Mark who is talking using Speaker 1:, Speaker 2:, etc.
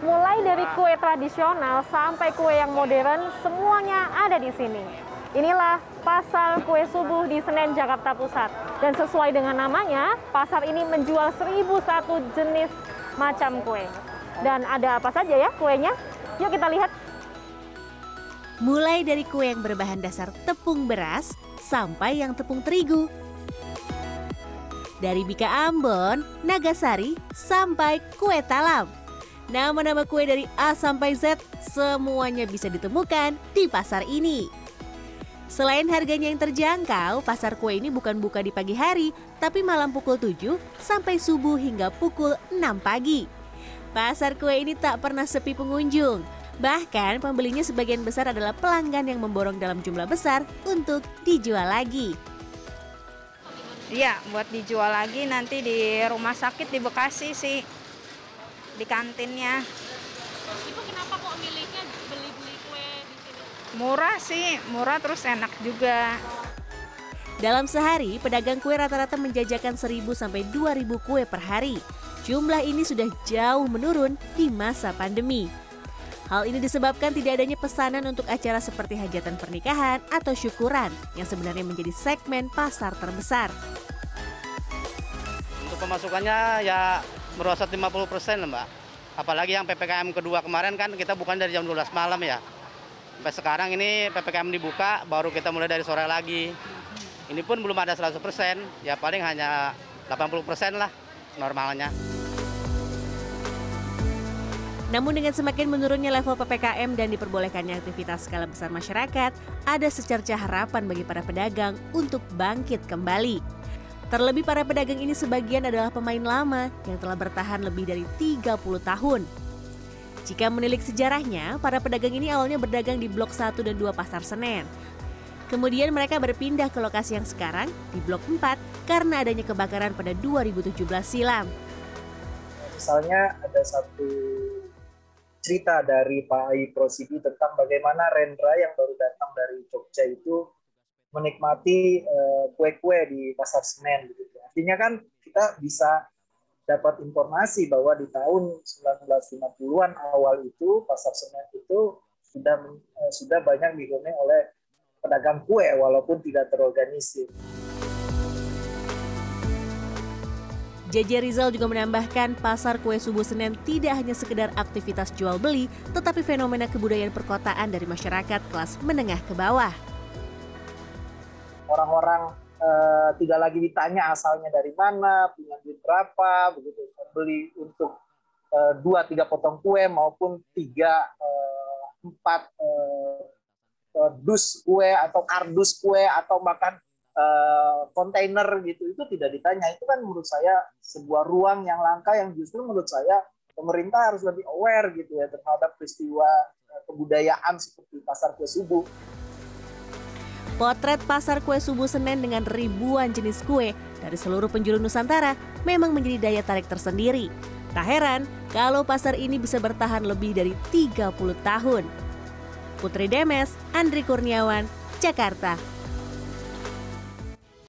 Speaker 1: Mulai dari kue tradisional sampai kue yang modern, semuanya ada di sini. Inilah Pasar Kue Subuh di Senen, Jakarta Pusat. Dan sesuai dengan namanya, pasar ini menjual 1001 jenis macam kue. Dan ada apa saja ya kuenya? Yuk kita lihat.
Speaker 2: Mulai dari kue yang berbahan dasar tepung beras sampai yang tepung terigu. Dari Bika Ambon, Nagasari, sampai kue talam. Nama-nama kue dari A sampai Z semuanya bisa ditemukan di pasar ini. Selain harganya yang terjangkau, pasar kue ini bukan buka di pagi hari, tapi malam pukul 7 sampai subuh hingga pukul 6 pagi. Pasar kue ini tak pernah sepi pengunjung. Bahkan pembelinya sebagian besar adalah pelanggan yang memborong dalam jumlah besar untuk dijual lagi.
Speaker 3: Iya, buat dijual lagi nanti di rumah sakit di Bekasi sih, di kantinnya.
Speaker 1: Itu kenapa kok miliknya beli-beli kue di sini?
Speaker 3: Murah sih, murah terus enak juga.
Speaker 2: Dalam sehari, pedagang kue rata-rata menjajakan 1000 sampai 2000 kue per hari. Jumlah ini sudah jauh menurun di masa pandemi. Hal ini disebabkan tidak adanya pesanan untuk acara seperti hajatan pernikahan atau syukuran yang sebenarnya menjadi segmen pasar terbesar.
Speaker 4: Untuk pemasukannya ya merosot 50 persen mbak. Apalagi yang PPKM kedua kemarin kan kita bukan dari jam 12 malam ya. Sampai sekarang ini PPKM dibuka baru kita mulai dari sore lagi. Ini pun belum ada 100 persen, ya paling hanya 80 persen lah normalnya.
Speaker 2: Namun dengan semakin menurunnya level PPKM dan diperbolehkannya aktivitas skala besar masyarakat, ada secerca harapan bagi para pedagang untuk bangkit kembali. Terlebih para pedagang ini sebagian adalah pemain lama yang telah bertahan lebih dari 30 tahun. Jika menilik sejarahnya, para pedagang ini awalnya berdagang di Blok 1 dan 2 Pasar Senen. Kemudian mereka berpindah ke lokasi yang sekarang di Blok 4 karena adanya kebakaran pada 2017 silam.
Speaker 5: Misalnya ada satu cerita dari Pak Ai Prosidi tentang bagaimana Rendra yang baru datang dari Jogja itu menikmati eh, kue-kue di pasar Senen gitu. Artinya kan kita bisa dapat informasi bahwa di tahun 1950-an awal itu pasar Senen itu sudah eh, sudah banyak dihuni oleh pedagang kue walaupun tidak terorganisir.
Speaker 2: JJ Rizal juga menambahkan pasar kue subuh Senen tidak hanya sekedar aktivitas jual beli, tetapi fenomena kebudayaan perkotaan dari masyarakat kelas menengah ke bawah.
Speaker 5: Orang-orang eh, tidak lagi ditanya asalnya dari mana, punya duit berapa, begitu. Beli untuk eh, dua tiga potong kue maupun tiga eh, empat eh, dus kue atau kardus kue atau bahkan kontainer gitu. Itu tidak ditanya. Itu kan menurut saya sebuah ruang yang langka yang justru menurut saya pemerintah harus lebih aware gitu ya terhadap peristiwa kebudayaan seperti pasar kue subuh.
Speaker 2: Potret pasar kue subuh Senen dengan ribuan jenis kue dari seluruh penjuru Nusantara memang menjadi daya tarik tersendiri. Tak heran kalau pasar ini bisa bertahan lebih dari 30 tahun. Putri Demes, Andri Kurniawan, Jakarta.